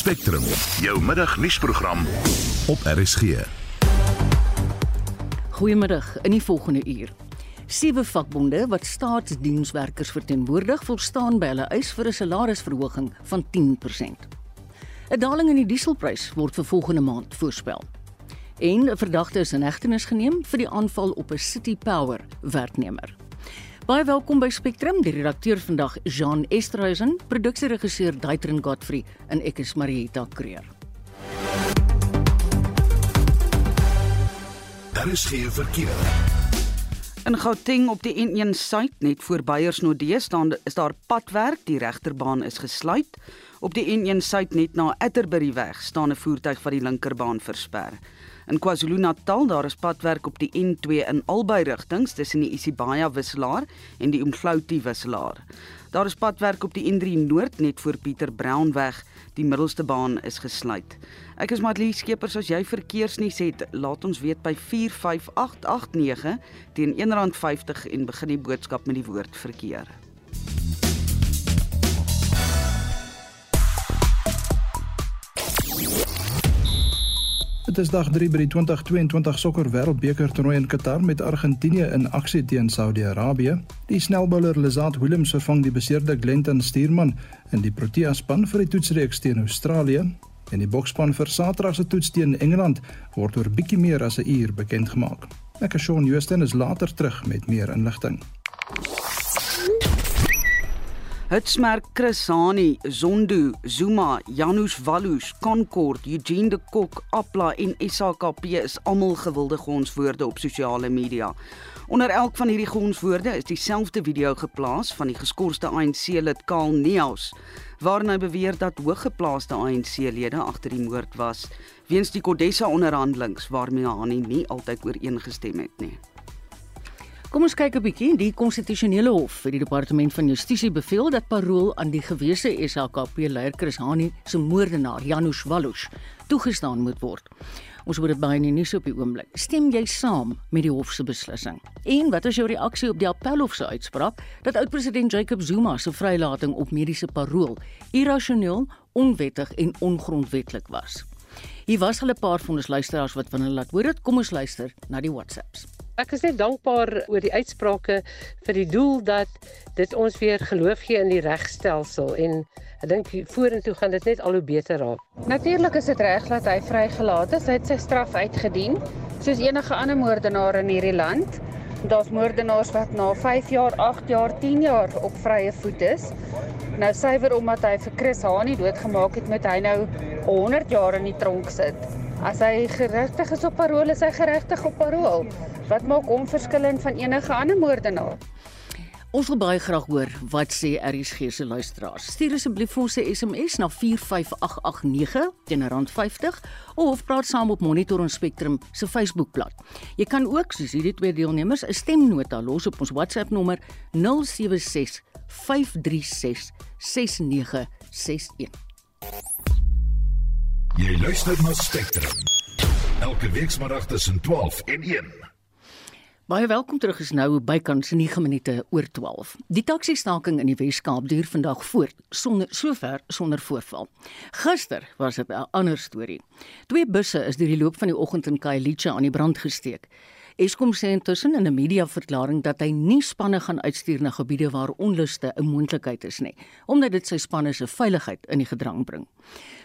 Spectrum, jou middagnuusprogram op RSG. Goeiemiddag in die volgende uur. Sewe vakbonde wat staatsdienswerkers verteenwoordig, volstaan by hulle eis vir 'n salarisverhoging van 10%. 'n Daling in die dieselprys word vir volgende maand voorspel. En 'n verdagte is in hegtenis geneem vir die aanval op 'n City Power werknemer. Baie welkom by Spectrum, die redakteur vandag Jean Esterhuizen, produksieregisseur Daitrin Godfrey en ek is Marieta Kreer. Daar is geen verkeer. In Gauteng op die N1 suid net voor Beyersnodde staan is daar padwerk, die regterbaan is gesluit. Op die N1 suid net na Atterbury weg staan 'n voertuig wat die linkerbaan versper. In KwaZulu-Natal daar is padwerk op die N2 in albei rigtings tussen die Isibaya wisselaar en die Umhlauti wisselaar. Daar is padwerk op die N3 Noord net voor Pieter Brown weg. Die middelste baan is gesluit. Ek is Matlie Skeepers as jy verkeersnuus het, laat ons weet by 45889 teen R1.50 en begin die boodskap met die woord verkeer. Dit is dag 3 by die 2022 sokker wêreldbeker toernooi in Qatar met Argentinië in aksie teen Saudi-Arabië. Die snelbouler Lazat Williams vervang die beseerde Glenton Stuurman in die Protea span vir die toetsreeks teen Australië. En die boksspan vir Saterdag se toets teen Engeland word oor bietjie meer as 'n uur bekend gemaak. Ek is Shaun Joosten is later terug met meer inligting. Hitsmerk Chris Hani, Zondo, Zuma, Janusz Wallus, Concord, Eugene de Kok, Apla en SAKP is almal gewilde gonswoorde op sosiale media. Onder elk van hierdie gonswoorde is dieselfde video geplaas van die geskorste ANC-lid Karl Neus, waarin hy beweer dat hooggeplaaste ANC-lede agter die moord was weens die Kodessa onderhandelinge waarmee Hani nie altyd ooreengestem het nie. Kom ons kyk 'n bietjie. Die konstitusionele hof vir die departement van justisie beveel dat parol aan die gewese SHKP leier Chris Hani se moordenaar Janusz Wallus toegestaan moet word. Ons hoor dit baie in die nuus op die oomblik. Stem jy saam met die hof se beslissing? En wat is jou reaksie op die appelhof se uitspraak dat oud-president Jacob Zuma se vrylating op mediese parol irrasioneel, onwettig en ongrondwettig was? Hier was hulle 'n paar van ons luisteraars wat van hulle laat hoor dit. Kom ons luister na die WhatsApps. Ek is net dankbaar oor die uitsprake vir die doel dat dit ons weer geloof gee in die regstelsel en ek dink vorentoe gaan dit net al hoe beter raak. Natuurlik is dit reg dat hy vrygelaat is. Hy het sy straf uitgedien soos enige ander moordenaar in hierdie land. Daar's moordenaars wat na 5 jaar, 8 jaar, 10 jaar op vrye voet is. Nou suiwer omdat hy vir Chris Hani doodgemaak het, moet hy nou 100 jaar in die tronk sit. As hy geregtig is op parol, is hy geregtig op parol. Wat maak hom verskillend van enige ander moordenaar? Ons wil baie graag hoor wat sê RSG se luisteraars. Stuur asseblief vir ons 'n SMS na 45889 teen R50 of praat saam op Monitor en Spectrum se Facebookblad. Jy kan ook soos hierdie twee deelnemers 'n stemnota los op ons WhatsApp nommer 076 536 6961. Jy luister na Spectrum. Elke week saterdag tussen 12 en 1. Baie welkom terug is nou bykans 9 minute oor 12. Die taxi-staking in die Wes-Kaap duur vandag voort sonder sover sonder voorval. Gister was dit 'n ander storie. Twee busse is deur die loop van die oggend in Khayelitsha aan die brand gesteek. Eskom sê intussen in 'n media-verklaring dat hy nie spanne gaan uitstuur na gebiede waar onluste 'n moontlikheid is nie, omdat dit sy spanne se veiligheid in die gedrang bring.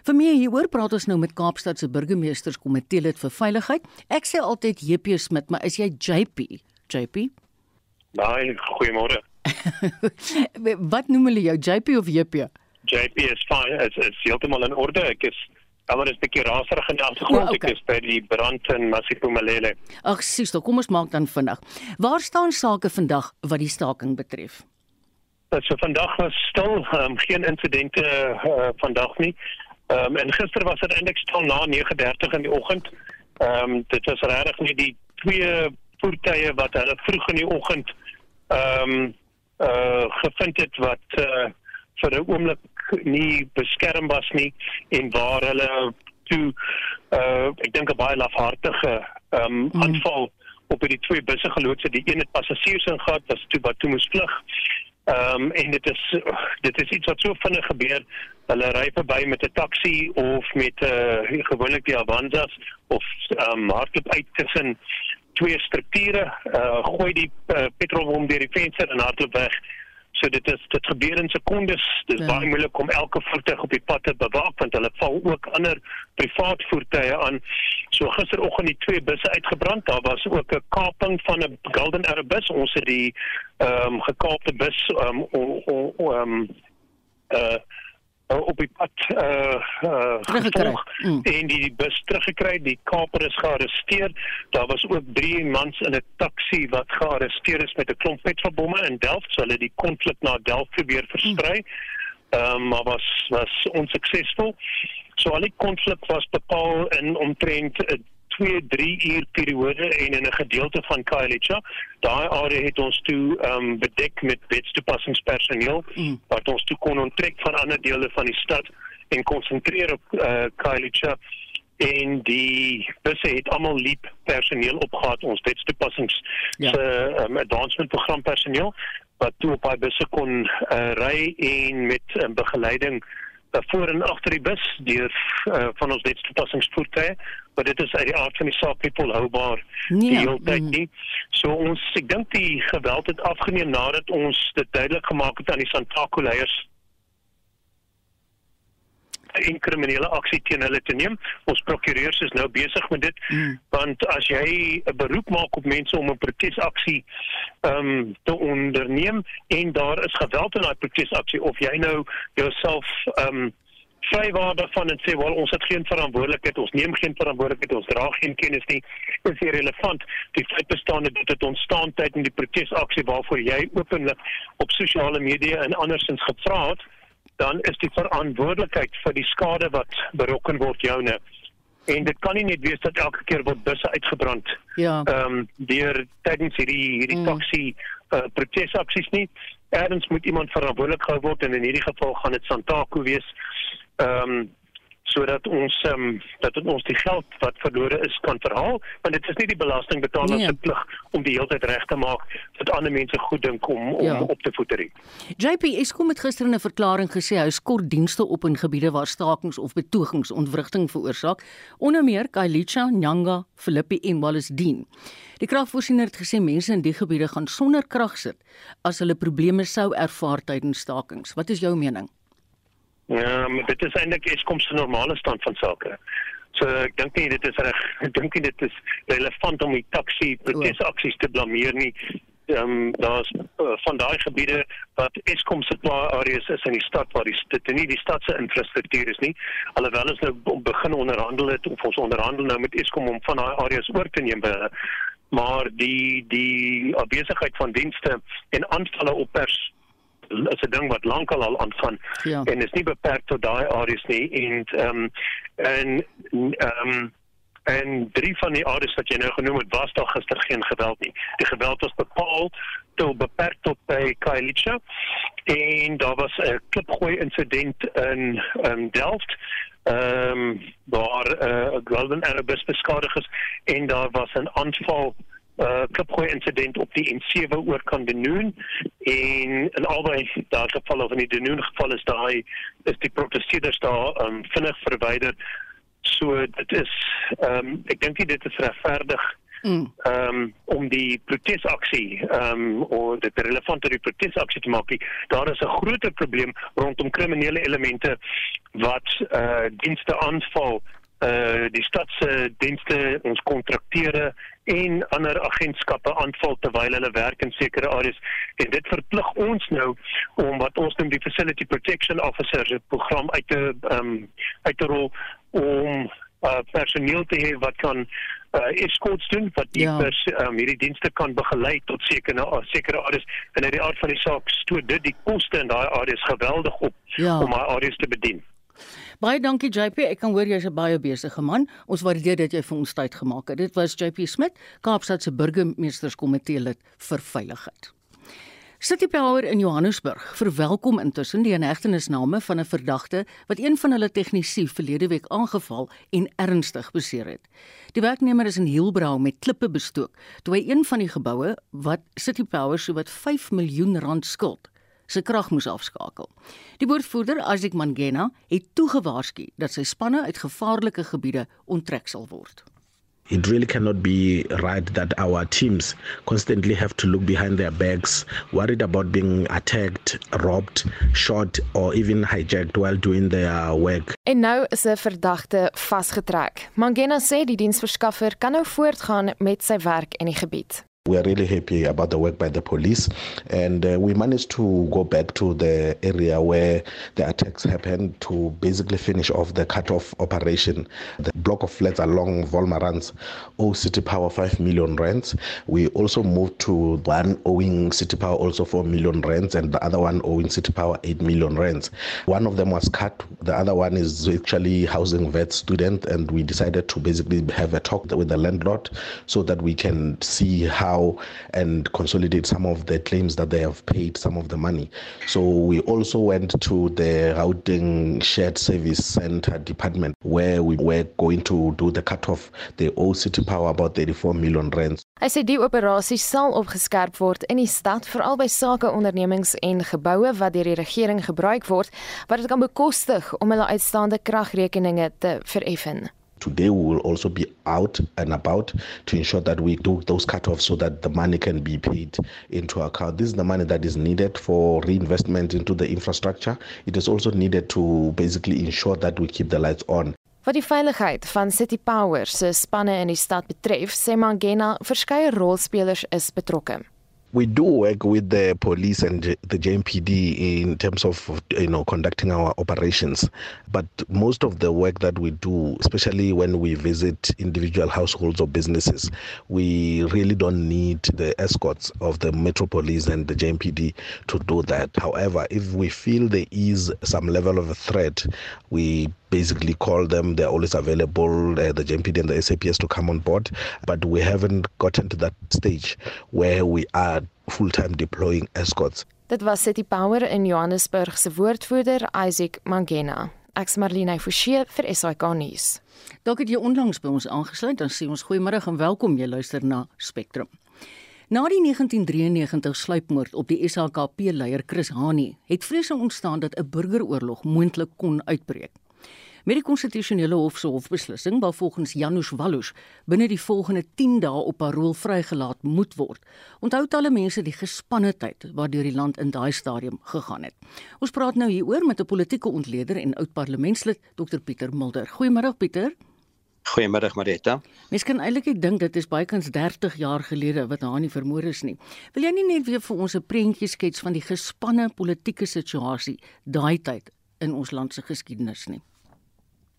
Vir meer hieroor praat ons nou met Kaapstad se burgemeesterskomitee lid vir veiligheid. Ek sê altyd JP Smit, maar is jy JP? JP? Nee, goeiemôre. Wat noem hulle jou, JP of JP? JP is fine, is is heeltemal in orde. Ek is Almal is 'n bietjie raserig in die agtergrond. Ja, okay. Ek is by die brand in Masipumalele. Ag, sies, kom ons maak dan vinnig. Waar staan sake vandag wat die staking betref? Dit so vandag was stil, um, geen insidente uh, vandag nie. Ehm um, en gister was dit eintlik stil na 9:30 in die oggend. Ehm um, dit was regtig nie die twee voertuie wat hulle vroeg in die oggend ehm um, eh uh, gevind het wat eh uh, vir 'n oomblik nie beskerm was nie en waar hulle toe uh ek dink 'n baie lafhartige um mm. aanval op die twee busse geloods het. Die een het passasiers ingegaan, was toe wat toe moes vlug. Ehm um, en dit is dit is iets wat so vinnig gebeur. Hulle ry verby met 'n taxi of met 'n uh, gewoonlik die Avanzas of ehm um, hardloop uit tussen twee strukture, uh, gooi die uh, petrolbom deur die venster en hardloop weg. So dit is dit gebeur in sekondes. Dit is ja. baie moeilik om elke voertuig op die pad te bewaak want hulle val ook ander privaat voertuie aan. So gisteroggend die twee busse uitgebrand. Daar was ook 'n kaping van 'n Golden Arrow bus. Ons het die ehm um, gekaapte bus ehm um, ehm um, uh uh, op die pad uh uh teruggekry. mm. en die, die bus teruggekry die kaper is gearresteer. Daar was ook drie mans in 'n taxi wat gearresteer is met 'n klomp petrolbomme in Delft. So hulle die konflik na Delft probeer versprei mm. um, maar was was onsuksesvol. So al die konflik was bepaal in omtrent 2 3 uur periode en in 'n gedeelte van Khayelitsha. Daai area het ons toe ehm um, bedek met wetstoepassingspersoneel mm. wat ons toe kon onttrek van ander dele van die stad en konsentreer op uh, eh, Khayelitsha en die busse het almal liep personeel opgehad ons wetstoepassings ja. se um, advancement program personeel wat toe op daai busse kon uh, ry en met um, begeleiding uh, voor en agter die bus deur uh, van ons wetstoepassingsvoertuie maar dit is uit die aard van die saak nie volhoubaar nee, die hele tyd mm. nie. So ons ek dink die geweld het afgeneem nadat ons dit duidelik gemaak het aan die Santaco leiers in kriminele aksie teen hulle te neem. Ons prokureurs is nou besig met dit mm. want as jy 'n beroep maak op mense om 'n protesaksie ehm um, te onderneem en daar is geweld in daai protesaksie of jy nou jouself ehm um, vrywaar daarvan en sê wel ons het geen verantwoordelikheid ons neem geen verantwoordelikheid ons dra geen kennis nie is irrelevant die feit bestaan dat dit ontstaan tydens die protesaksie waarvoor jy openlik op sosiale media en andersins gevra het dan is die verantwoordelikheid vir die skade wat berokken word joune. En dit kan nie net wees dat elke keer word busse uitgebrand ja. ehm um, deur tydens hierdie hierdie mm. taxi uh, protesaksies nie. Erns moet iemand verantwoordelik gehou word en in hierdie geval gaan dit Santaco wees. Ehm um, sodat ons ehm um, dat ons die geld wat verlore is kan verhaal want dit is nie die belastingbetaler nee. se plig om die hele tyd reg te maak dat ander mense goed dink om om ja. op te voeter. JP Eskom het gister 'n verklaring gesê hy skort dienste op in gebiede waar stakings of betogings ontwrigting veroorsaak onder meer Kailicha, Nyanga, Philippi en Wallisdien. Die kragvoorsiener het gesê mense in die gebiede gaan sonder krag sit as hulle probleme sou ervaar tydens stakings. Wat is jou mening? Ja, maar dit is eintlik Eskom se normale stand van sake. So ek dink nie dit is reg. Ek dink nie dit is relevant om die taxi protesaksies te blameer nie. Ehm um, daar's uh, van daai gebiede wat Eskom se plaas areas is in die stad waar die dit nie die stad se infrastruktuur is nie. Alhoewel ons nou begin onderhandel het of ons onderhandel nou met Eskom om van daai areas oor te neem maar die die besigheid van dienste en aanvalle op pers is 'n ding wat lankal al aangaan ja. en is nie beperk tot daai areas nie en ehm um, en ehm um, en drie van die areas wat jy nou genoem het was daar gister geen geweld nie. Die geweld was bepaal tot beperk tot by Kailicha en daar was 'n klipgooi insident in in Delft ehm um, waar 'n uh, Golden Arabus beskadig is en daar was 'n aanval uh klipgooi insident op die N7 oor kan Denoon en in albei daardie geval of in die Denoon geval is daai is die protesteerders daar um vinnig verwyder so dit is um ek dink dit is regverdig mm. um om die protesaksie um of dit relevant ter protesaksie te maak daar is 'n groter probleem rondom kriminele elemente wat uh dienste aanval uh die stadse dienste ons kontrakteure en ander agentskappe aanval terwyl hulle werk in sekere areas en dit verplig ons nou om wat ons noem die facility protection officers program uit te um, uit te rol om uh, personeel te hê wat kan uh, escorts doen wat die ja. pers, um, hierdie dienste kan begelei tot sekere uh, sekere areas en uit die aard van die saak stoot dit die koste in daai areas geweldig op ja. om daai areas te bedien. Baie dankie JP. Ek kan hoor jy's 'n baie besige man. Ons waardeer dat jy vir ons tyd gemaak het. Dit was JP Smit, Kaapstad se burgemeesterskomitee lid vir veiligheid. City Power in Johannesburg verwelkom intussen die inhegtenisname van 'n verdagte wat een van hulle tegnisië verlede week aangeval en ernstig beseer het. Die werknemer is in Hielbrau met klippe bestook toe hy een van die geboue wat City Power sowat 5 miljoen rand skuld se krag moes afskakel. Die woordvoerder, Isaac Mangena, het toegewaarsku dat sy spanne uit gevaarlike gebiede onttrek sal word. It really cannot be right that our teams constantly have to look behind their backs, worried about being attacked, robbed, shot, or even hijacked while doing their work. En nou is 'n verdagte vasgetrek. Mangena sê die diensverskaffer kan nou voortgaan met sy werk in die gebied. We are really happy about the work by the police, and uh, we managed to go back to the area where the attacks happened to basically finish off the cut-off operation. The block of flats along Volmarans owe City Power 5 million rents. We also moved to one owing City Power also 4 million rents, and the other one owing City Power 8 million rents. One of them was cut. The other one is actually housing vet student, and we decided to basically have a talk with the landlord so that we can see how now and consolidate some of the claims that they have paid some of the money. So we also went to the routing shared service center department where we were going to do the cutoff. They owe City Power about 34 million rand. Hy sê die operasie sal opgeskerp word in die stad veral by sake ondernemings en geboue wat deur die regering gebruik word wat dit kan bekostig om hulle uitstaande kragrekeninge te vereffen. Today we will also be out and about to ensure that we do those cut-offs so that the money can be paid into account. This is the money that is needed for reinvestment into the infrastructure. It is also needed to basically ensure that we keep the lights on. Wat die veiligheid van City Power se eh, spanne in die stad betref, sê Mangena, verskeie rolspelers is betrokke. We do work with the police and the JMPD in terms of you know conducting our operations. But most of the work that we do especially when we visit individual households or businesses we really don't need the escorts of the metro police and the JMPD to do that. However if we feel there is some level of a threat we basically call them. They're always available, uh, the JMPD and the SAPS to come on board. But we haven't gotten to that stage where we are full-time deploying escorts. Dit was City Power in Johannesburg se woordvoerder Isaac Mangena. Ek's Marlene Forsie vir SAK nuus. Dalk het jy onlangs by ons aangesluit, dan sê ons goeiemôre en welkom jy luister na Spectrum. Na die 1993 sluipmoord op die SHKP-leier Chris Hani, het vrese ontstaan dat 'n burgeroorlog moontlik kon uitbreek. Met die konstitusionele hof se hofbeslissing waar volgens Janusz Wallus binne die volgende 10 dae op parol vrygelaat moet word. Onthou talle mense die gespannetheid waardeur die land in daai stadium gegaan het. Ons praat nou hieroor met 'n politieke ontleder en oud parlementslid Dr Pieter Mulder. Goeiemôre Pieter. Goeiemiddag Marita. Mens kan eintlik dink dit is bykans 30 jaar gelede wat haar nie vermoor is nie. Wil jy nie net weer vir ons 'n prentjie skets van die gespanne politieke situasie daai tyd in ons land se geskiedenis nie?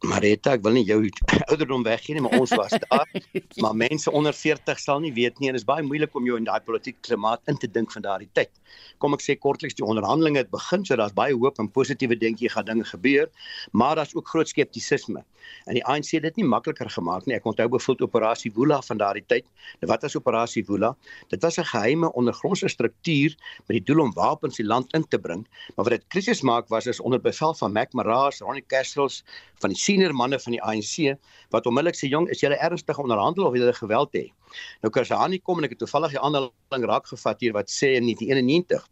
Marita, ek wil nie jou ouderdom weggee nie, maar ons was daar. maar mense onder 40 sal nie weet nie en dit is baie moeilik om jou in daai politieke klimaat in te dink van daardie tyd. Kom ek sê kortliks die onderhandelinge het begin, so daar's baie hoop en positiewe dingetjie gaan dinge gebeur, maar daar's ook groot skeptisisme. En die ANC het dit nie makliker gemaak nie. Ek onthou bevoeld operasie Woela van daardie tyd. Nou wat was operasie Woela? Dit was 'n geheime ondergrondse struktuur met die doel om wapens die land in te bring, maar wat dit krisis maak was is onder bevel van Mac Maraas, Ronnie Castles van die senior manne van die ANC wat onmiddellik sê jong is julle ernstig onderhandel of julle geweld hê? Nou Karsani kom en ek het toevallig die aanhaling raak gevat hier wat sê in 1991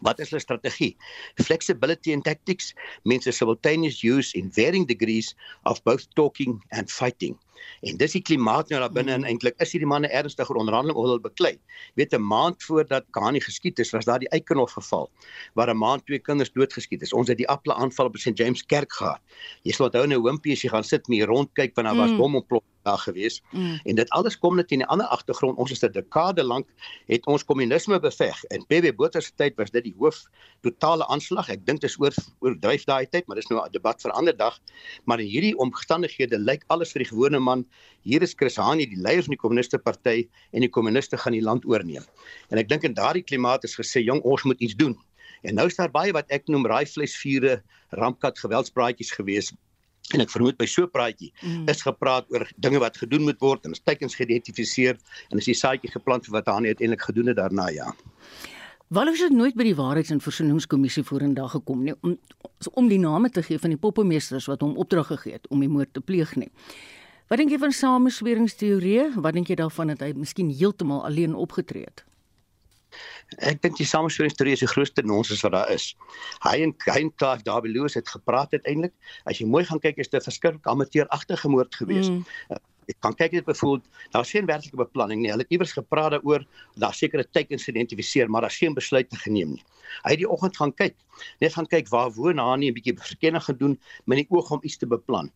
Wat is hulle strategie? Flexibility and tactics means a simultaneous use in varying degrees of both talking and fighting. En dis die klimaat nou daar binne en eintlik is hierdie manne ernstiger onderhandeling oor hulle beklei. Weet 'n maand voordat Kani geskiet is, was daar die Eikenhof geval waar 'n maand twee kinders doodgeskiet is. Ons het die Apple aanval op St James Kerk gehad. Jy sal onthou nou Wimpie as jy gaan sit met hier rondkyk want daar was mm. Daar gewees. Mm. En dit alles kom net in 'n ander agtergrond. Ons is 'n dekade lank het ons kommunisme beveg en PB Botha se tyd was dit die hoof totale aanslag. Ek dink dit is oor oordryf daai tyd, maar dis nou 'n debat vir 'n ander dag. Maar in hierdie omstandighede lyk alles vir die gewone man, hier is Chris Hani, die leier van die kommuniste party en die kommuniste gaan die land oorneem. En ek dink in daardie klimaat is gesê, jong, ons moet iets doen. En nou is daar baie wat ek noem raaivleisvure, rampkat geweldspraatjies gewees en ek vermoed by so 'n praatjie mm. is gepraat oor dinge wat gedoen moet word en is teikens geïdentifiseer en is die saadjie geplant vir wat hy uiteindelik gedoen het daarna ja. Waarom het nooit by die Waarheids- en Versoeningskommissie vorendag gekom nie om om die name te gee van die poppemeesters wat hom opdrag gegee het om die moord te pleeg nie. Wat dink jy van samesweringsteorieë? Wat dink jy daarvan dat hy miskien heeltemal alleen opgetree het? Ek dink die samesweringsstorie is die grootste nonsens wat daar is. Hy en hy en Clive Darby Lewis het gepraat uiteindelik. As jy mooi gaan kyk, is dit 'n verskriklik amateuragtige moord geweest. Mm. Ek kan kyk dit byvoorbeeld, daar's geen werklike beplanning nie. Hulle het iewers gepraat daaroor, daar sekere teikens geïdentifiseer, maar daar's geen besluite geneem nie. Hy het die oggend gaan kyk, net gaan kyk waar woon Hani 'n bietjie verkenning gedoen met die oog om iets te beplan.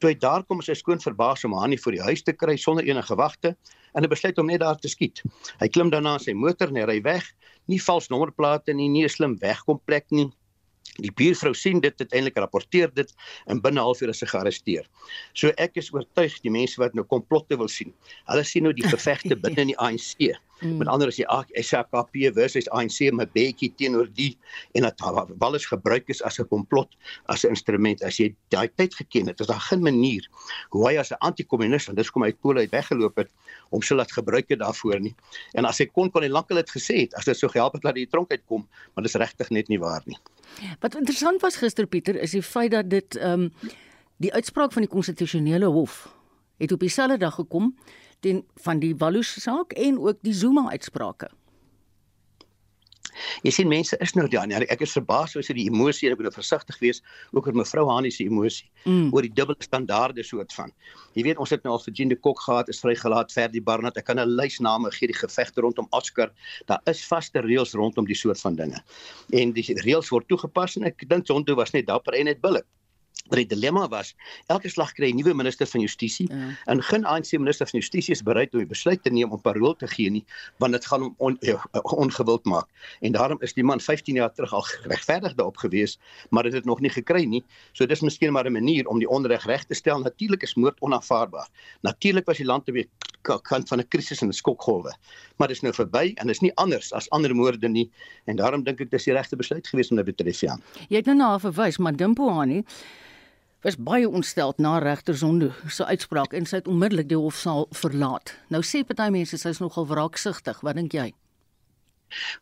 Toe hy daar kom, is hy skoon verbaas om Hani voor die huis te kry sonder enige wagte en hy besluit om net daar te skiet. Hy klim dan na sy motor en hy ry weg. Nie vals nommerplate nie, nie 'n slim wegkomplek nie. Die buurvrou sien dit uiteindelik rapporteer dit en binne 'n halfuur is sy gearresteer. So ek is oortuig die mense wat nou komplotte wil sien. Hulle sien nou die gevegte binne in die ANC. Mm. Met ander as jy SAKP versus ANC met Bekkie teenoor die en dat alles gebruik is as 'n komplot, as 'n instrument. As jy daai tyd geken het, is daar geen manier hoe hy as 'n anti-kommunis en dis kom hy Pole uit weggeloop het om so laat gebruik het daarvoor nie. En as hy kon kon hy lankal dit gesê het as dit so gehelp het dat hy tronk uitkom, maar dis regtig net nie waar nie. Wat interessant was gister Pieter is die feit dat dit ehm um, die uitspraak van die konstitusionele hof het op dieselfde dag gekom ten van die Walus saak en ook die Zuma uitsprake. Jy sien mense is nou daar. Ek is verbaas oor sy die emosie en ek moet nou versigtig wees ook oor mevrou Hani se emosie mm. oor die dubbele standaarde soort van. Jy weet ons het nou al vir Jean de Kok gehad, is vrygelaat vir die Barnard. Ek kan 'n lys name gee die gevegte rondom Oscar. Daar is vaste reëls rondom die soort van dinge. En die reëls word toegepas en ek dink Zondo was net dapper en net billik. Maar die dilemma was, elke slag kry 'n nuwe minister van justisie ja. en geen ANC minister van justisie is bereid om 'n besluit te neem om parol te gee nie, want dit gaan hom on, ja, ongewild maak. En daarom is die man 15 jaar terug al regverdig daarop gewees, maar dit het nog nie gekry nie. So dis miskien maar 'n manier om die onreg reg te stel. Natuurlik is moord onaanvaarbaar. Natuurlik was die land te weer kant van 'n krisis en 'n skokgolwe. Maar dit is nou verby en is nie anders as ander moorde nie en daarom dink ek dis die regte besluit gewees om dit te betref ja. Jy het nou na verwys, maar Dimpo Hani was baie ontstel na regter Zondo se uitspraak en sy het onmiddellik die hofsaal verlaat. Nou sê party mense sy is nogal wraaksugtig. Wat dink jy?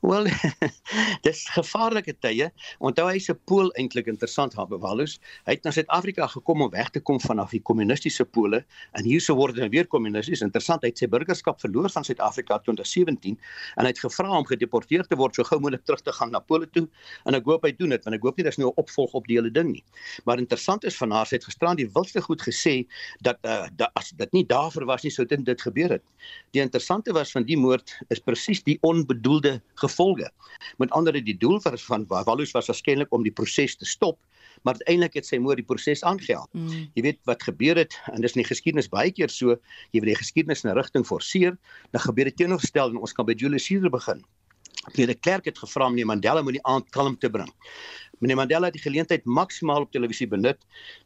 Wel, dis gevaarlike tye. Onthou hy se pool eintlik interessant haar bewalus. Hy het na Suid-Afrika gekom om weg te kom vanaf die kommunistiese pole en hierso word hy weer kommunisties. Interessant, hy het sy burgerskap verloor van Suid-Afrika in 2017 en hy het gevra om gedeporteer te word so gou moontlik terug te gaan na Pole toe en ek hoop hy doen dit want ek hoop nie daar's nou 'n opvolg op die hele ding nie. Maar interessant is van haar sy het gisteraan die wildste goed gesê dat uh, dat as dit nie daarvoor was nie sou dit gebeur het. Die interessante was van die moord is presies die onbedoelde gevolge. Met ander woorde die doel van Walus was waarskynlik om die proses te stop, maar uiteindelik het sy moord die proses aangehelp. Mm. Jy weet wat gebeur het en dis in die geskiedenis baie keer so, jy wil die geskiedenis in 'n rigting forceer, dan gebeur dit teenoorgestel en ons kan by Julius Caesar begin. Meneer de Klerk het gevra om meneer Mandela moet die aand kalm te bring. Meneer Mandela het die geleentheid maksimaal op televisie benut.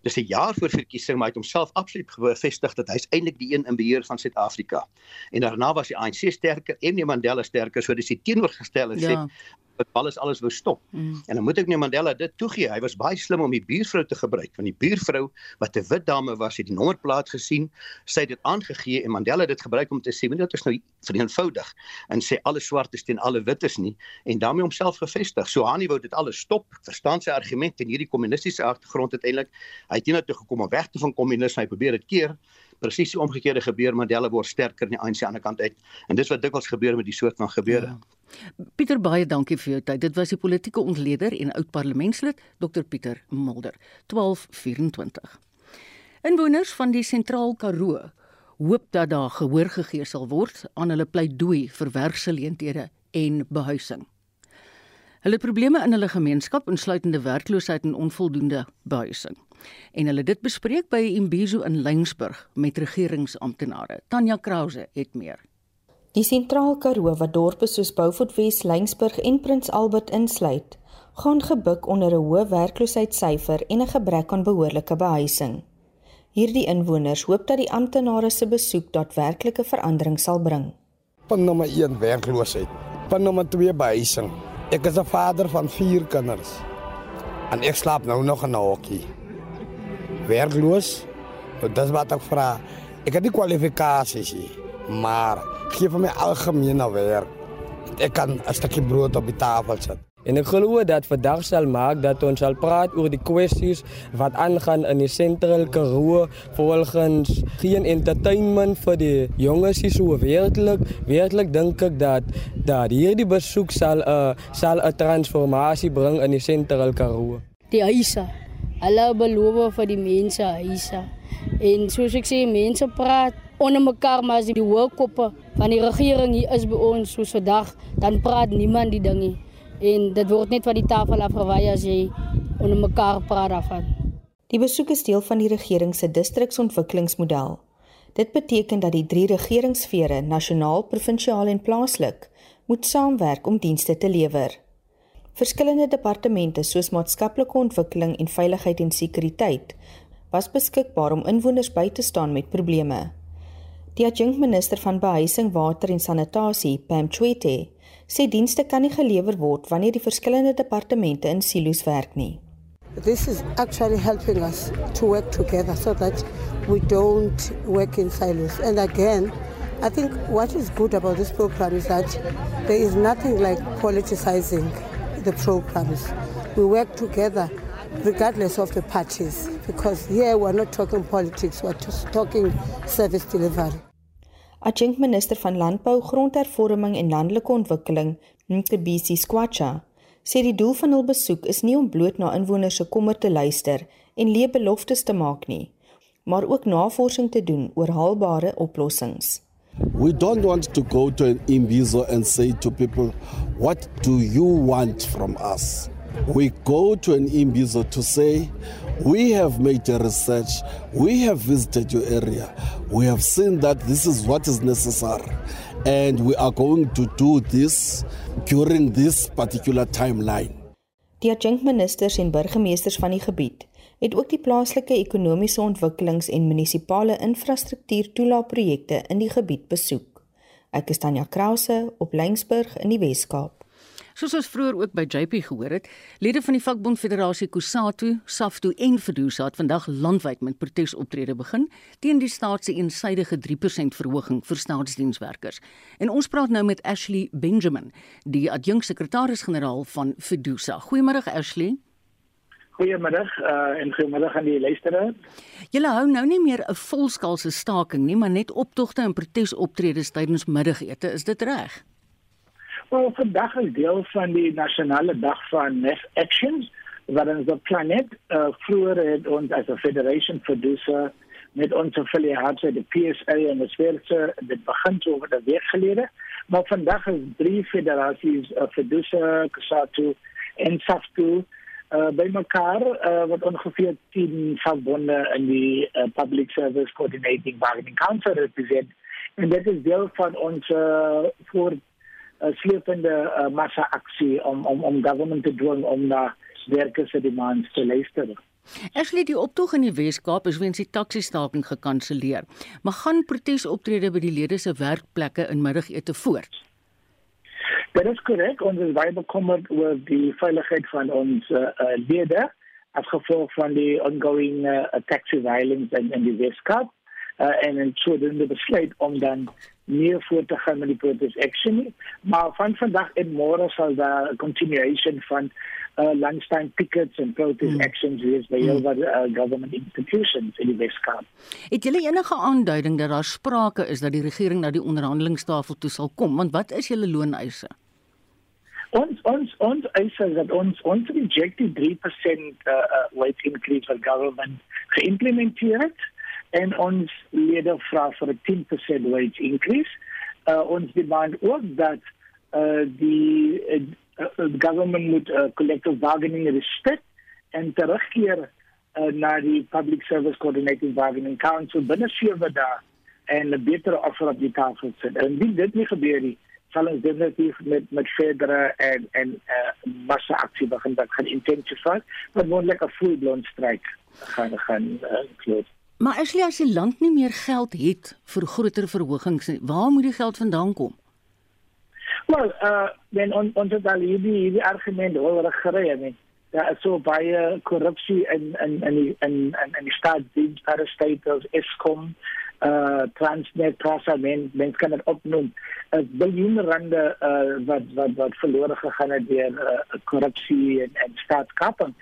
Dis 'n jaar voor verkiesing maar hy het homself absoluut bevestig dat hy's eintlik die een in beheer van Suid-Afrika. En daarna was die ANC sterker en meneer Mandela sterker, so dis die teenoorgestelde ja. sê dat alles alles wou stop. Mm. En dan moet ek net Mandela dit toegee. Hy was baie slim om die buurvrou te gebruik. Want die buurvrou wat 'n wit dame was, het die nommerplaat gesien, sy het dit aangegee en Mandela het dit gebruik om te sê, "Moenie dit is nou vereenvoudig." En sê alle swart is teen alle wit is nie en daarmee homself gevestig. So Hani wou dit alles stop. Verstaan sy argument en hierdie kommunistiese agtergrond uiteindelik. Hy het hiernatoe gekom om weg te van kommunisme. Hy probeer dit keer presies die omgekeerde gebeur Mandela word sterker aan die ANC aan die ander kant uit en dis wat dikwels gebeur met die soort van gebeure. Ja. Pieter baie dankie vir jou tyd. Dit was die politieke ontleder en oud parlementslid Dr Pieter Mulder 1224. Inwoners van die Sentraal Karoo hoop dat daar gehoor gegee sal word aan hulle pleidooi vir werksgeleenthede en behuising. Hulle probleme in hulle gemeenskap insluitende werkloosheid en onvoldoende behuising. En hulle dit bespreek by Imbizo in Lyngsburg met regeringsamptenare. Tanya Krause het meer. Die sentraal Karoo wat dorpe soos Beaufort Wes, Lyngsburg en Prins Albert insluit, gaan gebuk onder 'n hoë werkloosheidssyfer en 'n gebrek aan behoorlike behuising. Hierdie inwoners hoop dat die amptenare se besoek daadwerklike verandering sal bring. Punt nommer 1 werkloosheid. Punt nommer 2 behuising. Ek is 'n vader van 4 kinders. En ek slaap nou nog in 'n hokkie. Werkloos? Dit is wat ek vra. Ek het die kwalifikasies nie maar gee vir my algemene werk. Ek kan 'n stukkie brood op die tafel sit. En ek glo dat vandag sal maak dat ons sal praat oor die kwessies wat aangaan in die sentrale Karoo volgens geen entertainment vir die jonges is so werklik werklik dink ek dat dat hierdie besoek sal 'n uh, sal 'n transformasie bring in die sentrale Karoo. Die huise. Hulle beloof vir die mense huise. En soos ek sê mense praat onder mekaar maar as die hoofkoppe van die regering hier is by ons soos vandag dan praat niemand die ding nie en dit word net van die tafel afgewaai as jy onder mekaar praat daarvan. Die besoek is deel van die regering se distriksontwikkelingsmodel. Dit beteken dat die drie regeringssfere, nasionaal, provinsiaal en plaaslik, moet saamwerk om dienste te lewer. Verskillende departemente soos maatskaplike ontwikkeling en veiligheid en sekuriteit was beskikbaar om inwoners by te staan met probleme. Die adjunkminister van behuising, water en sanitasie, Pam Chwete, sê dienste kan nie gelewer word wanneer die verskillende departemente in silo's werk nie. This is actually helping us to work together so that we don't work in silos. And again, I think what is good about this program is that there is nothing like politicizing the programs. We work together regardless of the parties because here we're not talking politics, we're just talking service delivery. Adjunkt minister van Landbou, Grondhervorming en Landelike Ontwikkeling, Nkebisi Skwacha, sê die doel van hul besoek is nie om bloot na inwoners se kommer te luister en leë beloftes te maak nie, maar ook navorsing te doen oor haalbare oplossings. We don't want to go to an imbizo and say to people, what do you want from us? We go to an imbizo to say, We have made a research. We have visited your area. We have seen that this is what is necessary. And we are going to do this during this particular timeline. Die adjunkministers en burgemeesters van die gebied het ook die plaaslike ekonomiese ontwikkelings en munisipale infrastruktuur toelaatprojekte in die gebied besoek. Ek is Tanya Krause op Lensburg in die Wes-Kaap. Soos ons vroeër ook by JP gehoor het, lede van die vakbond Federasie Kusatu, Safto en Fedusa het vandag landwyd met protesoptredes begin teen die staat se eensydige 3% verhoging vir staatsdienswerkers. En ons praat nou met Ashley Benjamin, die adjunksekretaris-generaal van Fedusa. Goeiemôre Ashley. Goeiemiddag uh, en goeiemiddag aan die luisteraars. Julle hou nou nie meer 'n volskaalse staking nie, maar net optogte en protesoptredes tydens middagete, is dit reg? Wel, vandag is deel van die nasionale dag van Mass Actions ons op planet uh, vroeger het ons as 'n federation producer met ons affiliate die PSA en die Swerse dit begin so oor 'n week gelede. Maar vandag is drie federasies uh, producer Kusatu en Saftu uh, by mekaar uh, wat ongeveer 10 vakbonde in die Public Service Coordinating Bargaining Council represent. En dit is deel van ons uh, voor slepende uh, massa aksie om om om government te dwing om na werkers se demands te luister. Ashley die optog in die Wes-Kaap is weens die taxi-staking gekanselleer. Maar gaan protesoptredes by die lede se werkplekke in middagete voort? Dit is korrek, ons is baie bekommerd oor die veiligheid van ons uh, uh, lede as gevolg van die ongoing uh, taxi violence in, in die Wes-Kaap uh, en en sodoende besluit om dan meer voor te gaan met die protest action. Maar van vandag en môre sal daar 'n continuation van uh, lunchtime pickets en protest mm. actions wees by mm. over uh, government institutions in die Weskaap. Het julle enige aanduiding dat daar sprake is dat die regering na die onderhandelingstafel toe sal kom? Want wat is julle looneise? ons ons ons eise dat ons ons rejected 3% uh, uh, wage increase for government geïmplementeer het en ons lede vra vir 'n 10% wage increase. Uh, ons demand ook dat uh, die uh, uh, government moet uh, collective bargaining respect en terugkeer uh, na die public service coordinating bargaining council binne 7 dae en 'n betere offer op die tafel sit. En dit dit nie gebeur nie sal ons definitief met met verdere en en uh, massa aksie begin dat gaan intensifieer, maar moontlik 'n full blown strike gaan gaan uh, close. Maar as jy as die land nie meer geld het vir groter verhogings waar moet die geld vandaan kom? Wel, uh dan on on dit al hierdie die argument oor gery en daar is so baie korrupsie in in in die in in in die staatsdiens parastatals Eskom uh Transnet Prasa men mens kan dit opnoem 'n biljoen rande uh wat wat wat verlore gegaan het deur uh, korrupsie en en staatskaping.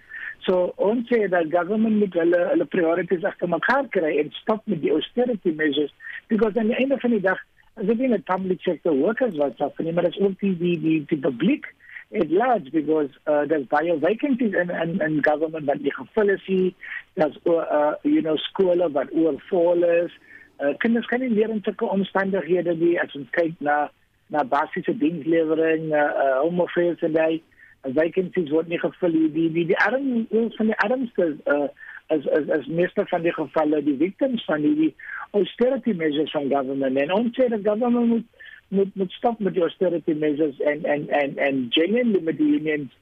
So ons sê dat government moet hulle hulle priorities agter mekaar kry en stop met die austerity measures because aan die einde van die dag as dit nie 'n public sector workers wat suffer nie, maar dit is ook die die die, die publiek at large because uh, there's bio vacancies in, in, in government that die gevul is hier. There's uh, you know skole wat oorvol is. Uh, kinders kan nie leer in sulke omstandighede nie as ons kyk na na basiese dienslewering, uh, uh, home affairs en daai vacancies word nie gevul nie. Die die die arm van die armste uh, as as as meeste van die gevalle die victims van die austerity measures van government en ons sê dat government moet moet moet stop met die austerity measures en en en en genuinely met die unions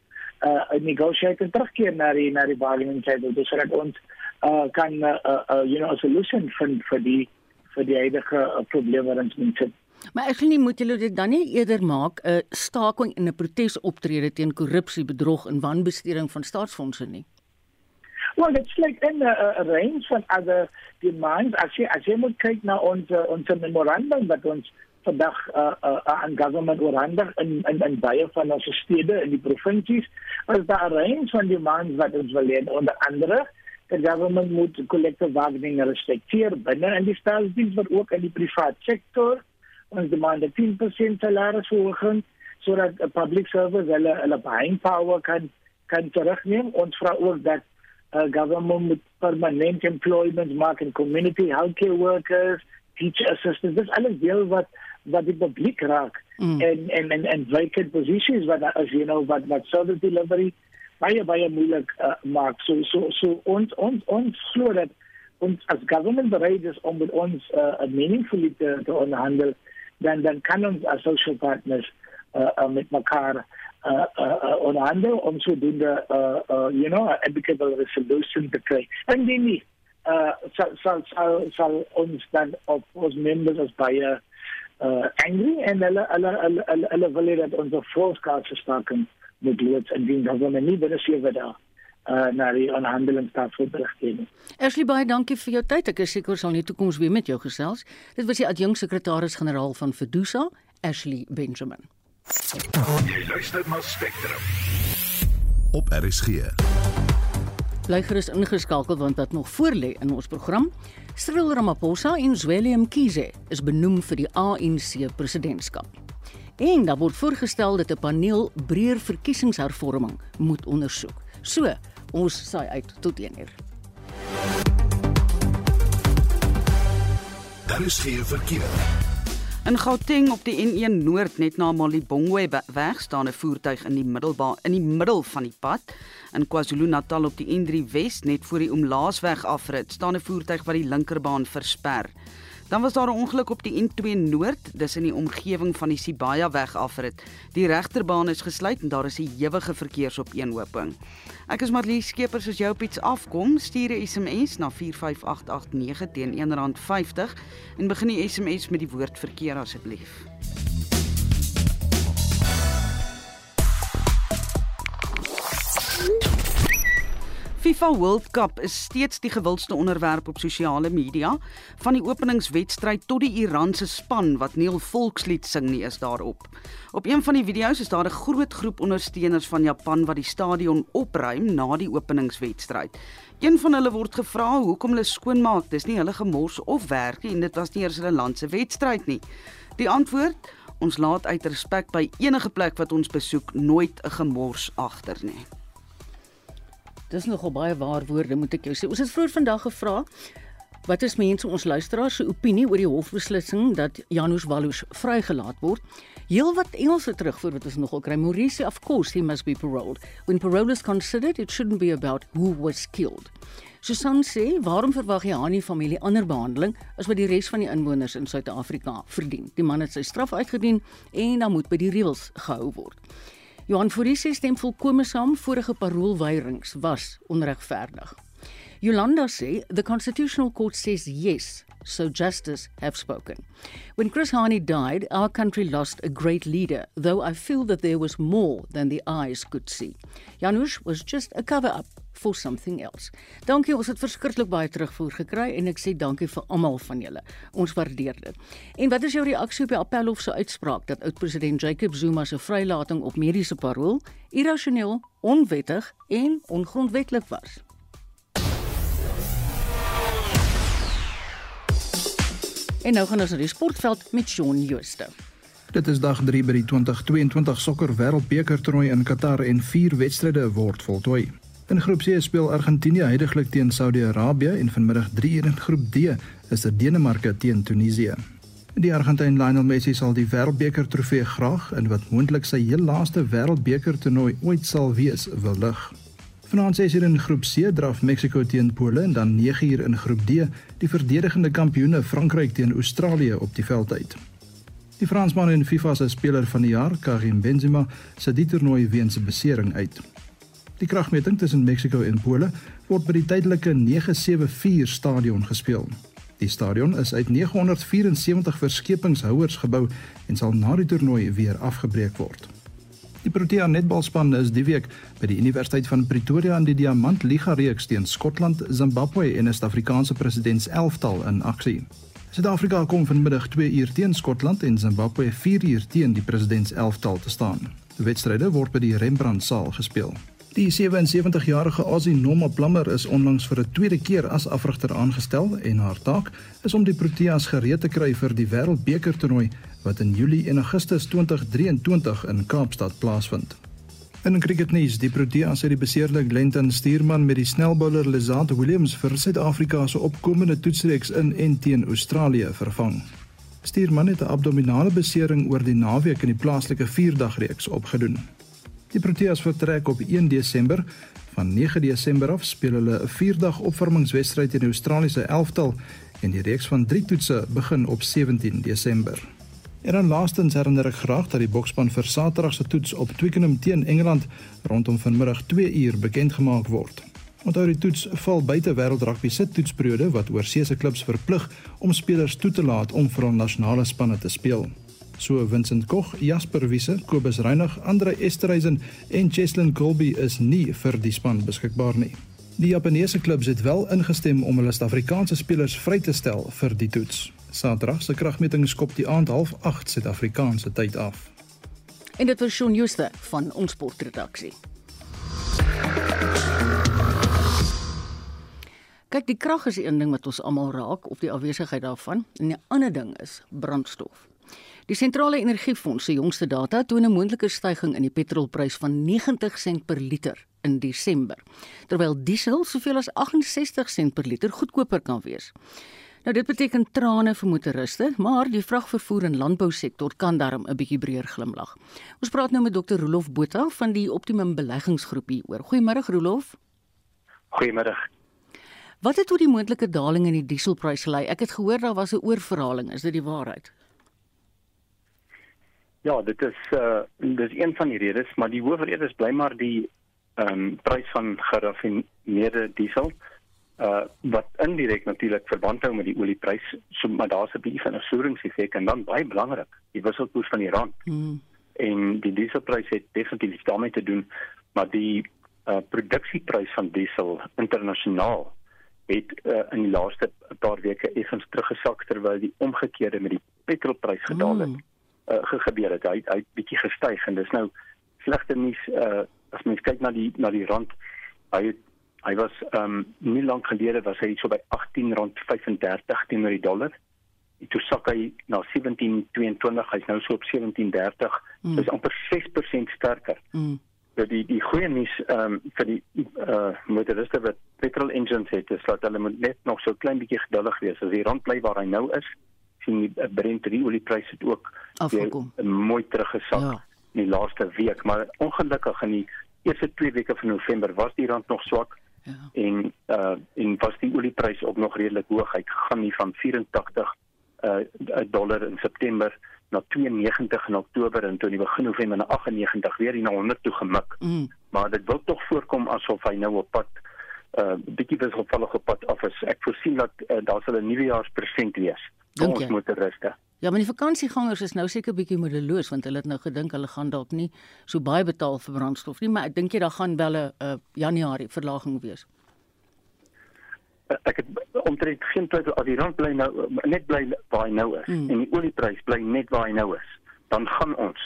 uh negotiate en terugkeer na die na die bargaining table dus dat ons uh kan uh, uh you know a solution vir vir die vir die huidige uh, probleme wat ons het. Maar ek sien nie moet julle dit dan nie eerder maak 'n uh, staking en 'n protesoptrede teen korrupsie, bedrog en wanbesteding van staatsfondse nie. Well, it's like in a, a range of other demands. As jy as jy moet kyk na ons ons memorandum wat ons vandag uh, uh, aan government oorhandig in in in baie van ons stede in die provinsies, is daar 'n range van demands wat ons wil hê onder andere die government moet collective bargaining respekteer binne in die staatsdiens maar ook in die private sektor ons demand 'n 10% salarisverhoging sodat 'n public service hulle hulle buying power kan kan terugneem ons vra ook dat uh, government moet permanent employment maak in community healthcare workers teacher assistants dis alles deel wat wat die publiek raak mm. en en en en vacant positions wat as you know wat wat service delivery baie baie moeilik uh, maak. So so so ons ons ons glo dat ons as government bereid is om met ons uh, meaningfully te, te onderhandel dan dan kan ons as social partners uh, uh, met mekaar uh, uh, uh, onderhandel om sodoende uh, uh, you know amicable resolution te kry. En die nie uh sal sal sal ons dan op ons members as baie uh angry en hulle hulle hulle hulle wil hê dat ons 'n voorskaats staking moet loods indien dat hulle nie binne 7 dae uh na die onderhandeling staat vir beriggewing. Ashley baie dankie vir jou tyd. Ek is seker ons sal in die toekoms weer met jou gesels. Dit was die adjunksekretaris-generaal van Fedusa, Ashley Benjamin. Jy luister na Spectrum op RSG. Bly gerus ingeskakel want wat nog voorlê in ons program. Cyril Ramaphosa en Zweli Mkhize is benoem vir die ANC presidentskap. En daar word voorgestel dat 'n paneel breër verkiesingshervorming moet ondersoek. So, ons saai uit tot 1 uur. Daar is geen verkeer. In Gauteng op die N1 Noord net na Malibongwe weg staan 'n voertuig in die middelbaan in die middel van die pad. In KwaZulu-Natal op die N3 Wes net voor die Omlaasweg afrit staan 'n voertuig wat die linkerbaan versper. Dan was daar 'n ongeluk op die N2 Noord, dis in die omgewing van die Sibaya weg afrit. Die regterbaan is gesluit en daar is 'n ewige verkeersopeenhoping. Ek is Marlie Skeepers as jou op iets afkom, stuur 'n SMS na 45889 teen R1.50 en begin die SMS met die woord verkeer asseblief. FIFA World Cup is steeds die gewildste onderwerp op sosiale media, van die openingswedstryd tot die Iranse span wat nie 'n volkslied sing nie is daarop. Op een van die video's is daar 'n groot groep ondersteuners van Japan wat die stadion opruim na die openingswedstryd. Een van hulle word gevra hoekom hulle skoonmaak, dis nie hulle gemors of werk nie en dit was nie eers hulle land se wedstryd nie. Die antwoord: Ons laat uit respek by enige plek wat ons besoek nooit 'n gemors agter nie. Dis nogal baie waar woorde moet ek jou sê. Ons het vroeër vandag gevra wat is mense ons luisteraars se opinie oor die hofbeslissing dat Janusz Wallus vrygelaat word. Heelwat Engelse terugvoer wat ons nogal kry. Maurice of course he must be paroled. When parole is considered it shouldn't be about who was killed. Susan sê, waarom verwag jy aan die familie ander behandeling as wat die res van die inwoners in Suid-Afrika verdien? Die man het sy straf uitgedien en dan moet by die reëls gehou word. Johan Forsie stem volkome saam vorige paroolweirings was onregverdig. Yolanda sê the constitutional court says yes so justice have spoken. When Chris Hani died, our country lost a great leader, though I feel that there was more than the eyes could see. Janusz was just a cover up for something else. Dankie, ons het verskriklik baie terugvoer gekry en ek sê dankie vir almal van julle. Ons waardeer dit. En wat is jou reaksie op die Appelhof se uitspraak dat oud-president Jacob Zuma se vrylating op mediese parol irrasioneel, onwettig en ongrondwettig was? En nou gaan ons na die sportveld met Shaun Jooste. Dit is dag 3 by die 2022 sokker wêreldbeker toernooi in Qatar en vier wedstryde word voltooi. In groep C speel Argentinië heidaglik teen Saudi-Arabië en vanmiddag 3 uur in groep D is dit Denemarke teen Tunesië. Die Argentyn Lionel Messi sal die wêreldbeker trofee graag in wat moontlik sy heel laaste wêreldbeker toernooi ooit sal wees, wil lig. Vanaand 6 uur in groep C draf Mexico teen Pole en dan 9 uur in groep D die verdedigende kampioene Frankryk teen Australië op die veld uit. Die Fransman en FIFA se speler van die jaar, Karim Benzema, sit die toernooi weens 'n besering uit. Die kragmeting tussen Mexico en Pole word by die tydelike 974 stadion gespeel. Die stadion is uit 974 verskepingshouers gebou en sal na die toernooi weer afgebreek word. Die Protea netbalspan is die week by die Universiteit van Pretoria in die Diamant Liga reeks teen Skotland, Zimbabwe en 'n Suid-Afrikaanse presidents 11tal in aksie. Suid-Afrika kom vanmiddag 2 uur teen Skotland en Zimbabwe 4 uur teen die presidents 11tal te staan. Die wedstryde word by die Rembrandt saal gespeel. Die 77-jarige Aussie Norma Plummer is onlangs vir 'n tweede keer as afrigter aangestel en haar taak is om die Proteas gereed te kry vir die Wêreldbeker toernooi wat in Julie en Augustus 2023 in Kaapstad plaasvind. In cricketnuus, die Proteas het die beseerde Glenton Stuurman met die snelbouler Lizard Williams vir Suid-Afrika se opkomende toetsreeks in en teen Australië vervang. Stuurman het 'n abdominale besering oor die naweek in die plaaslike 4-dagreeks opgedoen. Die Proteas vertrek op 1 Desember. Van 9 Desember af speel hulle 'n 4-dag opwarmingswedstryd teen die Australiese elftal en die reeks van 3 toetse begin op 17 Desember. En dan laastens herinner ek graag dat die bokspan vir Saterdag se toets op Twickenham teen Engeland rondom vanmiddag 2 uur bekend gemaak word. Onthou die toets val buite wêreldrugby se toetsperiode wat oorseese klubs verplig om spelers toe te laat om vir hul nasionale spanne te speel. So Vincent Koch, Jasper Wiese, Kobus Reinig, Andre Esterhuizen en Cheslin Colby is nie vir die span beskikbaar nie. Die Japaneese klubs het wel ingestem om hulle Suid-Afrikaanse spelers vry te stel vir die toets. Saterdag se kragmeting skop die aand 08:30 Suid-Afrikaanse tyd af. En dit was Shaun Jooste van ons sportredaksie. Kyk, die krag is een ding wat ons almal raak of die afwesigheid daarvan en die ander ding is brandstof. Die sentrale energiefonds se jongste data toon 'n moontlike stygings in die petrolprys van 90 sent per liter in Desember, terwyl diesel soveel as 68 sent per liter goedkoper kan wees. Nou dit beteken trane vir motoriste, maar die vragvervoer en landbousektor kan daarom 'n bietjie breër glimlag. Ons praat nou met Dr. Rolof Botha van die Optimum Beleggingsgroep hier oor. Goeiemôre Rolof. Goeiemôre. Wat het tot die moontlike daling in die dieselprys gelei? Ek het gehoor daar was 'n oorverhaling, is dit die waarheid? Ja, dit is uh dis een van die redes, maar die hoofrede is bly maar die ehm um, prys van geraffineerde diesel uh wat indirek natuurlik verband hou met die olieprys. So maar daar's 'n bietjie van 'n soeringseffek en dan baie belangrik, die wisselkoers van die rand. Hmm. En die dieselprys het definitief daarmee te doen, maar die uh produksieprys van diesel internasionaal het uh, in die laaste paar weke effens teruggesak terwyl die omgekeerde met die petrolprys gedaal het. Hmm uh, gebeur het. Hy hy bietjie gestyg en dis nou slegte nuus uh as mens kyk na die na die rand. Hy het, hy was ehm um, nie lank gelede was hy so by R18.35 teenoor die dollar. En toe sak hy na 17.22, hy's nou so op 17.30. Mm. Dis amper 6% sterker. Mm. So die die goeie nuus ehm um, vir die uh motoriste wat petrol engines het, is dat hulle moet net nog so klein bietjie geduldig wees. As die rand bly waar hy nou is, sien die eh, Brent oliepryse het ook afgekom. Mooi teruggesak ja. in die laaste week, maar ongelukkig in die eerste 2 weke van November was die rand nog swak. Ja. En uh en was die oliepryse ook nog redelik hoog. Hy gaan nie van 84 uh dollar in September na 92 in Oktober en toe in die begin November na 98 weer na 100 toe gemik. Mm. Maar dit wil tog voorkom asof hy nou op pad uh bietjie wisselvallig op pad af is. Ek voorsien dat uh, daar sal 'n nuwejaarspresent wees Dink ons jy? motoriste. Ja, maar die vakansiegangers is nou seker bietjie moedeloos want hulle het nou gedink hulle gaan dalk nie so baie betaal vir brandstof nie, maar ek dink jy daar gaan wel 'n uh, Januarie verlaging wees. Ek het omtrent geen twyfel as die rand bly nou net bly waar hy nou is hmm. en die olieprys bly net waar hy nou is, dan gaan ons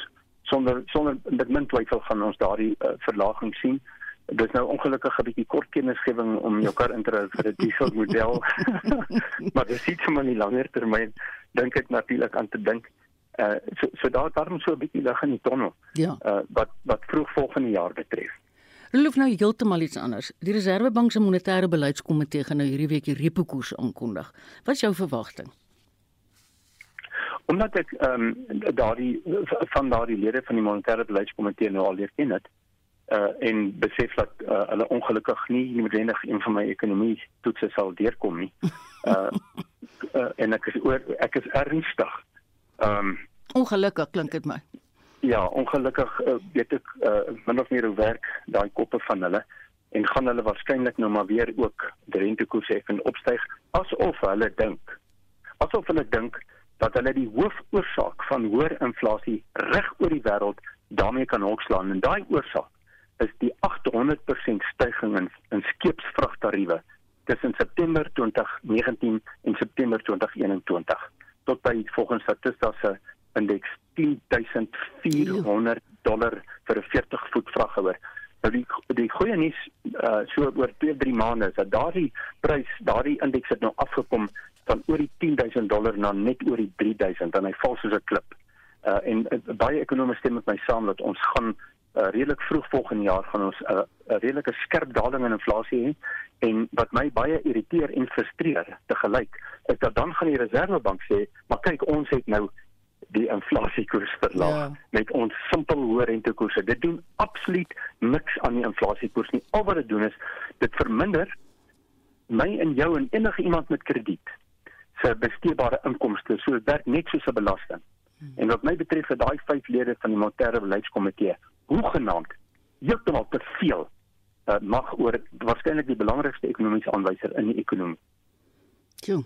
sonder sonder dit min twyfel gaan ons daardie uh, verlaging sien. Dit is nou ongelukkig 'n bietjie kort kennisgewing om jou kar in te ry vir 'n diesel model. maar dit sien sommer nie langer termyn dink ek natuurlik aan te dink. Uh so, so daar daarom so 'n bietjie lig in die tonnel. Ja. Uh wat wat vroeg volgende jaar betref. Hulle nou heeltemal iets anders. Die Reserwebank se monetêre beleidskomitee gaan nou hierdie week die repo koers aankondig. Wat is jou verwagting? Omdat ek ehm um, daardie van daardie lede van die monetêre beleidskomitee nou al leer ken het, uh en besef dat uh, hulle ongelukkig nie noodwendig een van my ekonomie toetse sal deurkom nie. Uh, uh en ek is oor ek is ernstig. Ehm um, ongelukkig klink dit my. Ja, ongelukkig uh, weet ek uh min of meer hoe werk daai koppe van hulle en gaan hulle waarskynlik nou maar weer ook die rentekoerse effe opstyg asof hulle dink asof hulle dink dat hulle die hoofoorsaak van hoër inflasie reg oor die wêreld daarmee kan hokslaan en daai oorsaak is die 800% stygings in, in skeepsvragtariewe tussen September 2019 en September 2021 tot by volgens Statista se indeks 10400 dollar vir 'n 40 voet vraggehoor. Nou die die goeie nuus uh, so oor 2-3 maande is dat daardie prys, daardie indeks het nou afgekom van oor die 10000 dollar na net oor die 3000 en hy val soos 'n klip. Uh, en uh, baie ekonome stem met my saam dat ons gaan uh, redelik vroeg volgende jaar gaan ons 'n uh, 'n redelike skerp daling in inflasie hê en wat my baie irriteer en frustreer te gelyk is dat dan gaan die reservebank sê maar kyk ons het nou die inflasiekoers verlaag ja. met ons simpel hoë rentekoerse dit doen absoluut niks aan die inflasiekoers nie al wat dit doen is dit verminder my en jou en enige iemand met krediet se besteedbare inkomste so dit werk net soos 'n belasting hmm. en wat my betref vir daai vyf lede van die monetêre beleidskomitee hoegenaamd heeltemal te veel uh, mag oor waarskynlik die belangrikste ekonomiese aanwyser in die ekonomie. Jo.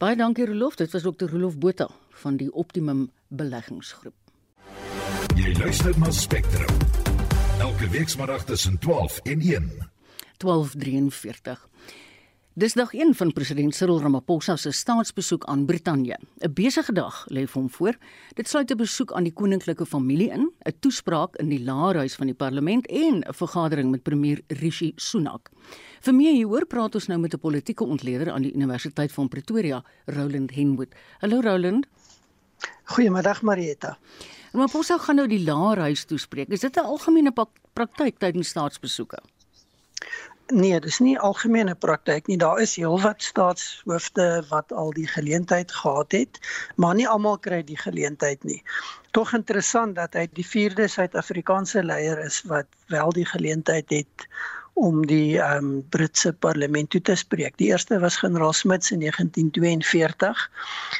Baie dankie Rolof, dit was Dr. Rolof Botha van die Optimum Beleggingsgroep. Jy luister na Spectrum. Elke week saterdag tussen 12 en 1. 12:43. Dis dag 1 van president Cyril Ramaphosa se staatsbesoek aan Brittanje. 'n Besige dag lê vir hom voor. Dit sluit 'n besoek aan die koninklike familie in, 'n toespraak in die Laerhuis van die Parlement en 'n vergadering met premier Rishi Sunak. Vir meer hieroor praat ons nou met 'n politieke ontleder aan die Universiteit van Pretoria, Roland Henwood. Hallo Roland. Goeiemiddag Marieta. Ramaphosa gaan nou die Laerhuis toespreek. Is dit 'n algemene praktyk tydens staatsbesoeke? Nee, dis nie algemene praktyk nie. Daar is heelwat staatshoofde wat al die geleentheid gehad het, maar nie almal kry die geleentheid nie. Tog interessant dat hy die vierde Suid-Afrikaanse leier is wat wel die geleentheid het om die ehm um, Britse parlement toe te spreek. Die eerste was generaal Smith in 1942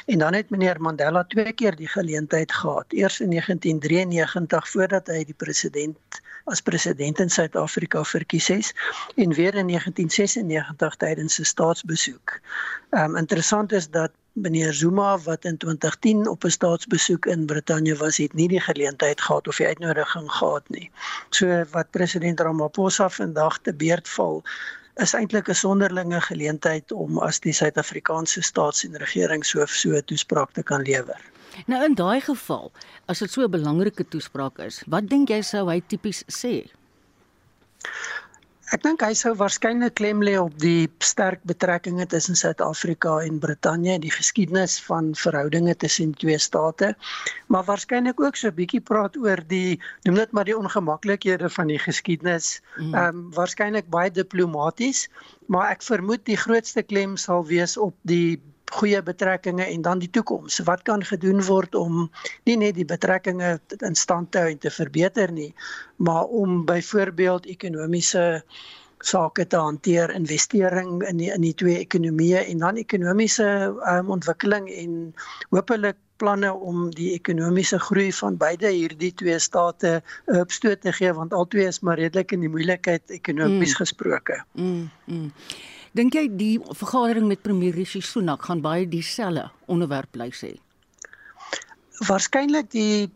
en dan het meneer Mandela twee keer die geleentheid gehad. Eers in 1993 voordat hy die president as president in Suid-Afrika verkies is en weer in 1996 tydens sy staatsbesoek. Ehm um, interessant is dat meneer Zuma wat in 2010 op 'n staatsbesoek in Brittanje was, het nie die geleentheid gehad of die uitnodiging gehad nie. So wat president Ramaphosa vandag te beurt val is eintlik 'n sonderlinge geleentheid om as die Suid-Afrikaanse staats- en regeringshoof so 'n toespraak te kan lewer. Nou in daai geval, as dit so 'n belangrike toespraak is, wat dink jy sou hy tipies sê? Ek dink hy sou waarskynlik klem lê op die sterk betrekkinge tussen Suid-Afrika en Brittanje, die geskiedenis van verhoudinge tussen twee state, maar waarskynlik ook so 'n bietjie praat oor die noem dit maar die ongemaklikhede van die geskiedenis. Mm. Ehm mm. um, waarskynlik baie diplomaties, maar ek vermoed die grootste klem sal wees op die goeie betrekkinge en dan die toekoms. Wat kan gedoen word om nie net die betrekkinge in stand te hou en te verbeter nie, maar om byvoorbeeld ekonomiese sake te hanteer, investering in die, in die twee ekonomieë en dan ekonomiese um, ontwikkeling en hopelik planne om die ekonomiese groei van beide hierdie twee state 'n opstoot te gee want albei is maar redelik in die moeilikheid ekonomies mm. gesproke. Mm, mm. Dink jy die vergadering met premier Rishi Sunak gaan baie dieselfde onderwerp bly sê? Waarskynlik die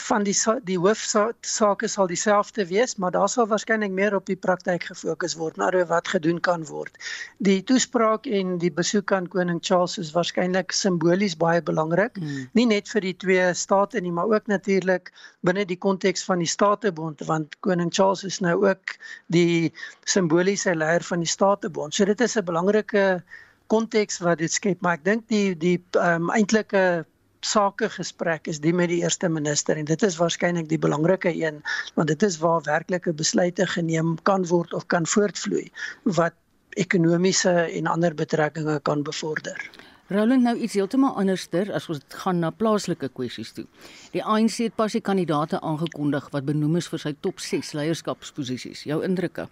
van die die hoofsaake sal dieselfde wees, maar daar sal waarskynlik meer op die praktyk gefokus word, na wat gedoen kan word. Die toespraak en die besoek aan koning Charles is waarskynlik simbolies baie belangrik, hmm. nie net vir die twee state nie, maar ook natuurlik binne die konteks van die Statebond, want koning Charles is nou ook die simboliese leier van die Statebond. So dit is 'n belangrike konteks wat dit skep, maar ek dink die die um, eintlike sakegesprek is die met die eerste minister en dit is waarskynlik die belangrike een want dit is waar werklike besluite geneem kan word of kan voortvloei wat ekonomiese en ander betrekkinge kan bevorder. Roland nou iets heeltemal anderster as ons gaan na plaaslike kwessies toe. Die ANC het pas die kandidaate aangekondig wat benoem is vir sy top 6 leierskapsposisies. Jou indrukke?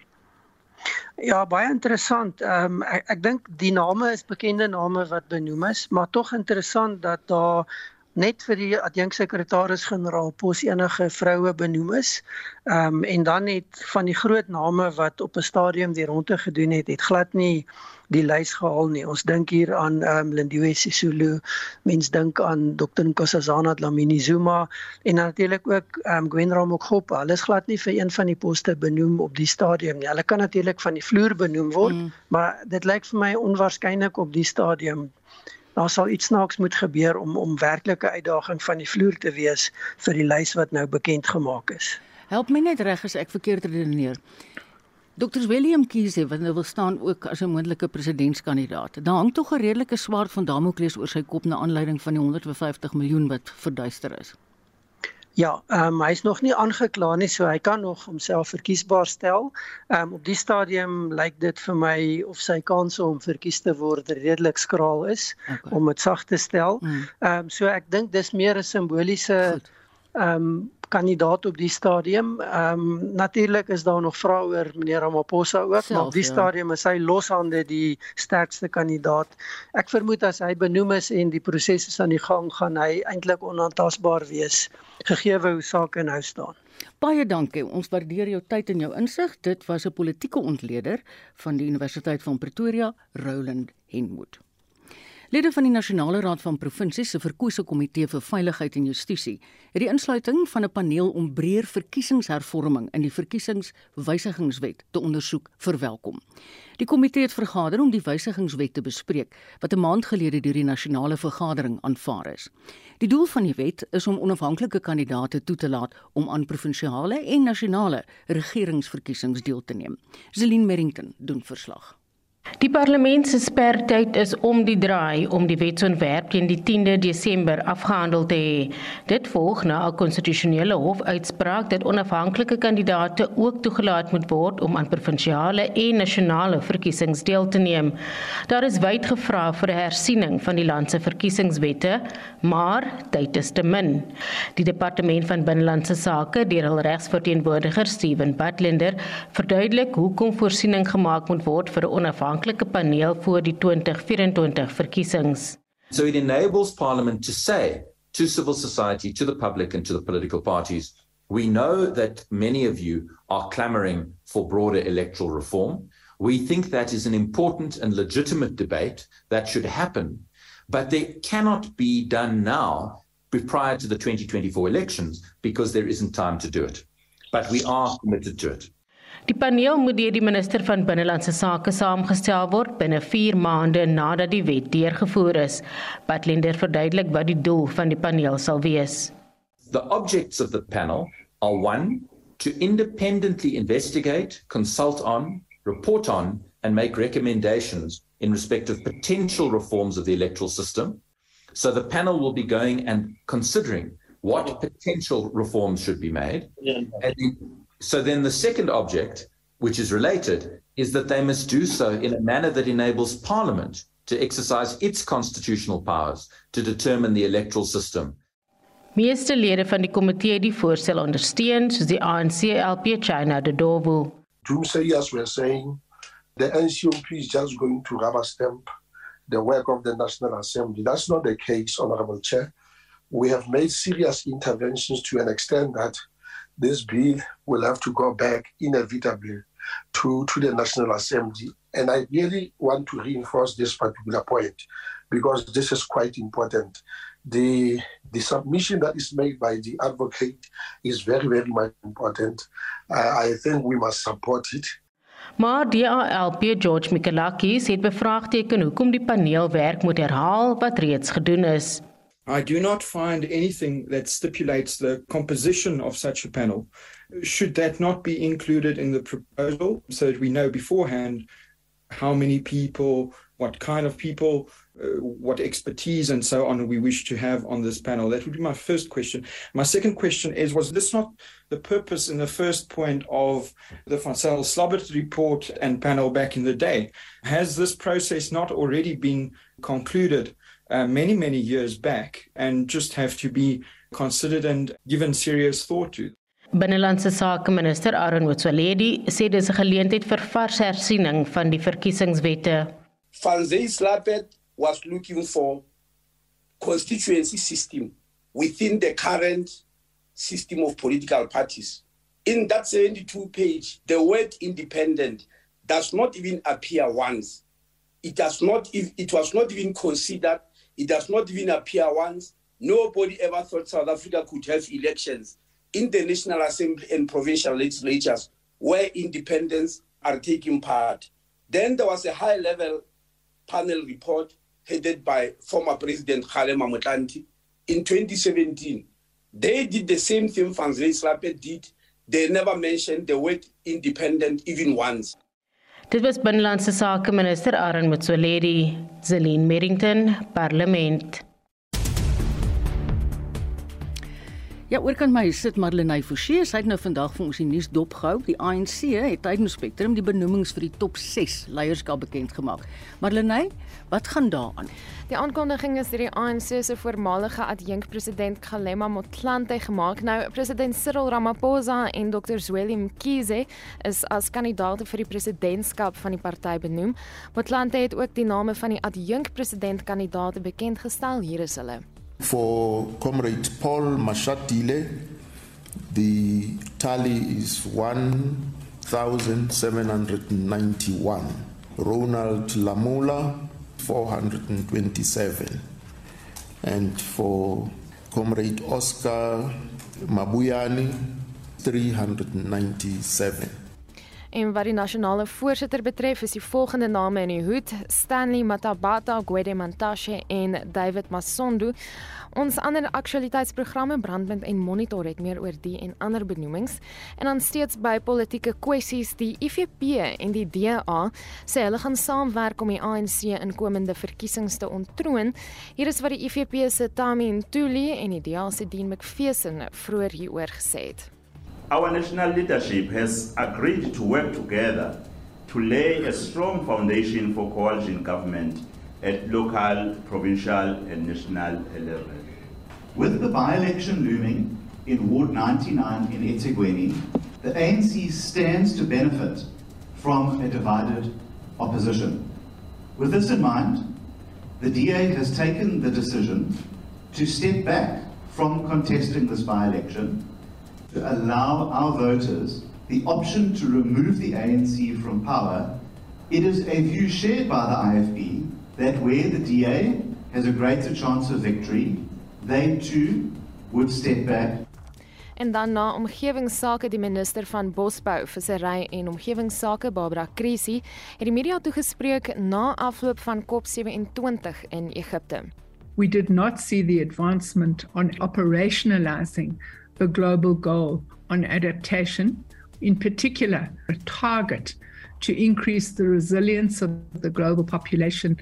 Ja, baie interessant. Ehm um, ek ek dink die name is bekende name wat benoem is, maar tog interessant dat daar net vir die adjunksekretaris-generaal pos enige vroue benoem is. Ehm um, en dan net van die groot name wat op 'n stadium weer rondte gedoen het, het glad nie die lys gehaal nie. Ons dink hier aan ehm um, Lindiwe Sisulu, mens dink aan Dr Nkosazana Dlamini Zuma en natuurlik ook ehm um, Gwen Ramokgopa. Hulle is glad nie vir een van die poste benoem op die stadium nie. Hulle kan natuurlik van die vloer benoem word, mm. maar dit lyk vir my onwaarskynlik op die stadium daar sal iets snaaks moet gebeur om om werklike uitdaging van die vloer te wees vir die lys wat nou bekend gemaak is. Help my net reg as ek verkeerd redeneer. Dr William Kiese wat nou wil staan ook as 'n moontlike presidentskandidaat. Daar hang tog 'n redelike swaard van Damokles oor sy kop na aanleiding van die 150 miljoen wat verduister is. Ja, ehm um, hy's nog nie aangekla nie, so hy kan nog homself verkiesbaar stel. Ehm um, op die stadium lyk dit vir my of sy kanse om verkies te word redelik skraal is okay. om dit sag te stel. Mm. Ehm um, so ek dink dis meer 'n simboliese ehm um, kandidaat op die stadium. Ehm um, natuurlik is daar nog vrae oor meneer Ramaphosa ook, Self, maar op die ja. stadium is hy loshande die sterkste kandidaat. Ek vermoed as hy benoem is en die proses is aan die gang, gaan hy eintlik onaantastbaar wees gegee hoe sake nou staan. Baie dankie. Ons waardeer jou tyd en jou insig. Dit was 'n politieke ontleder van die Universiteit van Pretoria, Roland Henwood. Lede van die Nasionale Raad van Provinsies se verkose komitee vir veiligheid en justisie het die insluiting van 'n paneel om breër verkiesingshervorming in die verkiesingswysigingswet te ondersoek verwelkom. Die komitee het vergader om die wysigingswet te bespreek wat 'n maand gelede deur die nasionale vergadering aanvaar is. Die doel van die wet is om onafhanklike kandidaate toe te laat om aan provinsiale en nasionale regeringsverkiesings deel te neem. Zelin Merrington doen verslag. Die parlement se spertyd is om die draai om die wetsontwerp teen die 10de Desember afgehandel te hê. Dit volg na 'n konstitusionele hof uitspraak dat onafhanklike kandidaate ook toegelaat moet word om aan provinsiale en nasionale verkiesings deel te neem. Daar is wyd gevra vir 'n hersiening van die land se verkiesingswette, maar tyd is te min. Die departement van binnelandse sake, deur hul regsverteenwoordiger Steven Butler, verduidelik hoekom voorsiening gemaak moet word vir 'n onafhanklike onafhanklike paneel voor die 2024 verkiesings. So it enables parliament to say to civil society, to the public and to the political parties, we know that many of you are clamoring for broader electoral reform. We think that is an important and legitimate debate that should happen, but they cannot be done now prior to the 2024 elections because there isn't time to do it. But we are committed to it. Die paneel moet deur die minister van binnelandse sake saamgestel word binne 4 maande nadat die wet deurgevoer is. Patlender verduidelik wat die doel van die paneel sal wees. The objects of the panel are one to independently investigate, consult on, report on and make recommendations in respect of potential reforms of the electoral system. So the panel will be going and considering what potential reforms should be made and So then the second object, which is related, is that they must do so in a manner that enables Parliament to exercise its constitutional powers to determine the electoral system. Meeste lede van die komitee het die voorstel ondersteun, soos die ANC LP China de Dovu. Doomsayers were saying the NCMP is just going to rubber stamp the work of the National Assembly. That's not the case, Honorable Chair. We have made serious interventions to an extent that this bill will have to go back inevitably to, to the National Assembly. And I really want to reinforce this particular point because this is quite important. the the submission that is made by the advocate is very very much important. Uh, I think we must support it. Maar DALP George Mikalakis het bevraagteken hoekom die paneel werk moet herhaal wat reeds gedoen is. I do not find anything that stipulates the composition of such a panel. Should that not be included in the proposal so that we know beforehand how many people, what kind of people, uh, what expertise and so on we wish to have on this panel? That would be my first question. My second question is Was this not the purpose in the first point of the Van Sel Slobbert report and panel back in the day? Has this process not already been concluded? Uh, many, many years back and just have to be considered and given serious thought to. Binnelandse Sake Minister Aaron Motsoaledi sê dis 'n geleentheid vir vars hersiening van die verkiesingswette. Van Slapet was looking for constituency system within the current system of political parties. In that 72 page, the word independent does not even appear once. It does not it was not even considered It does not even appear once. Nobody ever thought South Africa could have elections in the National Assembly and provincial legislatures where independents are taking part. Then there was a high level panel report headed by former President Kgalema Motlanthe in 2017. They did the same thing Van Slape did. They never mentioned the word independent even once. Dit was binnelandse sake minister Aaron Motsoaledi, Zelin Merrington, Parlement. Ja, oor kan my sit Marlenae Forsie, sy het nou vandag vir ons die nuus dopgehou. Die ANC het tydens Spectrum die benoemings vir die top 6 leierskap bekend gemaak. Marlenae, wat gaan daaraan? Die aankondiging is deur die ANC se voormalige adjunkpresident Kgalema Motlanthe gemaak. Nou, president Cyril Ramaphosa en Dr. Zweli Mkhize is as kandidaate vir die presidentskap van die party benoem. Motlanthe het ook die name van die adjunkpresident kandidaate bekend gestel. Hier is hulle. For Comrade Paul Mashatile, the tally is 1,791. Ronald Lamula, 427. And for Comrade Oscar Mabuyani, 397. En wat die nasionale voorsitter betref, is die volgende name in die hoed: Stanley Matabata, Gwede Mantashe en David Masondo. Ons ander aktualiteitsprogramme Brandpunt en Monitor het meer oor die en ander benoemings. En dan steeds by politieke kwessies, die IFP en die DA sê hulle gaan saamwerk om die ANC in komende verkiesings te ontroon. Hier is wat die IFP se Tami Ntuli en die DA se Dean McPherson vroeër hieroor gesê het. Our national leadership has agreed to work together to lay a strong foundation for coalition government at local, provincial, and national level. With the by-election looming in Ward 99 in eThekwini, the ANC stands to benefit from a divided opposition. With this in mind, the DA has taken the decision to step back from contesting this by-election to allow our voters the option to remove the ANC from power, it is a view shared by the IFB that where the DA has a greater chance of victory, they too would step back. En dan na omgewingsake die minister van Bosbou, Vissery en Omgewingsake Barbara Krisi het die media toegespreek na afloop van COP27 in Egipte. We did not see the advancement on operationalizing the global goal on adaptation, in particular, a target to increase the resilience of the global population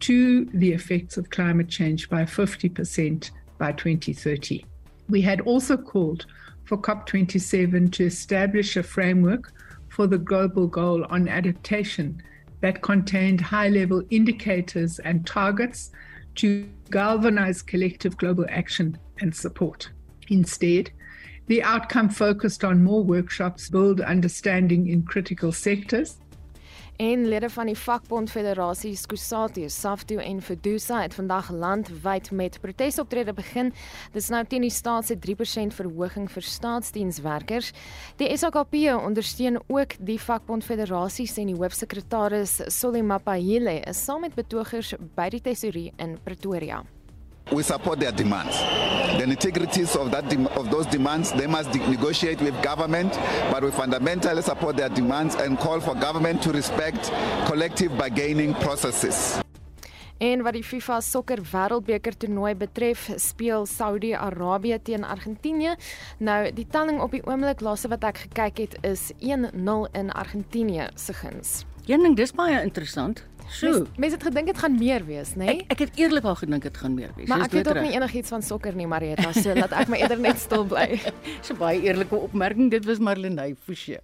to the effects of climate change by 50% by 2030. We had also called for COP27 to establish a framework for the global goal on adaptation that contained high level indicators and targets to galvanize collective global action and support. Instead, the outcome focused on more workshops, build understanding in critical sectors. En lede van die vakbond federasies Kusatu, Safto en Fedusa het vandag landwyd met protesoptrede begin. Dis nou teen die staat se 3% verhoging vir staatsdienswerkers. Die SAKP ondersteun ook die vakbond federasies en die hoofsekretaris Solimapahile is saam met betogers by die tesorie in Pretoria. We support their demands. The integrities of that de- of those demands, they must de- negotiate with government, but we fundamentally support their demands and call for government to respect collective bargaining processes. En wat die FIFA sokker wêreldbeker toernooi betref, speel Saudi-Arabië teen Argentinië. Nou, die telling op die oomblik laaste wat ek gekyk het is 1-0 in Argentinië se guns. Een ding dis baie interessant. So, Mense mens het gedink dit gaan meer wees, nê? Nee? ek ek het eerlikwaar gedink dit gaan meer wees. Maar ek weet ook nie enigiets van sokker nie, Marieta, so laat ek my eerder net stil bly. 'n baie eerlike opmerking. Dit was Marlenae Forsie.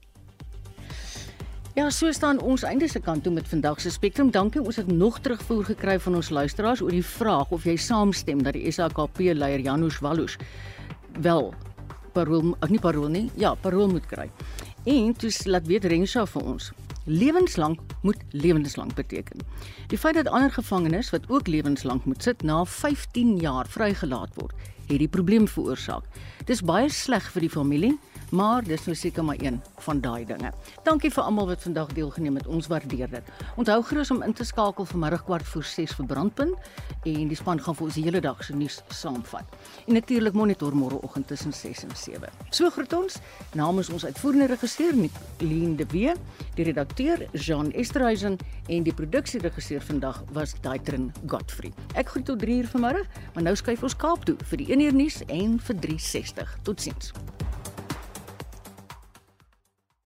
Ja, so staan ons einde se kant toe met vandag se Spectrum. Dankie. Ons het nog terugvoer gekry van ons luisteraars oor die vraag of jy saamstem dat die SAKP leier Janusz Walus wel parol, ag nie parol nie. Ja, parol moet kry. En toe laat weet Rensha vir ons. Lewenslank moet lewenslank beteken. Die feit dat ander gevangenes wat ook lewenslank moet sit na 15 jaar vrygelaat word, het die probleem veroorsaak. Dis baie sleg vir die familie, maar dis nou seker maar een van daai dinge. Dankie vir almal wat vandag deelgeneem het. Ons waardeer dit. Onthou gerus om in te skakel vanmiddag kwart voor 6 vir brandpunt en die span gaan vir ons die hele dag se nuus saamvat. En natuurlik monitor môreoggend tussen 6 en 7. So groet ons namens ons uitvoerende regisseur Nicoline de Wee, die redakteur Jean Esterhuizen en die produksieregisseur vandag was Daitrin Godfrey. Ek groet tot 3 uur vanmiddag, maar nou skuif ons Kaap toe vir die 1 uur nuus en vir 360. Totsiens.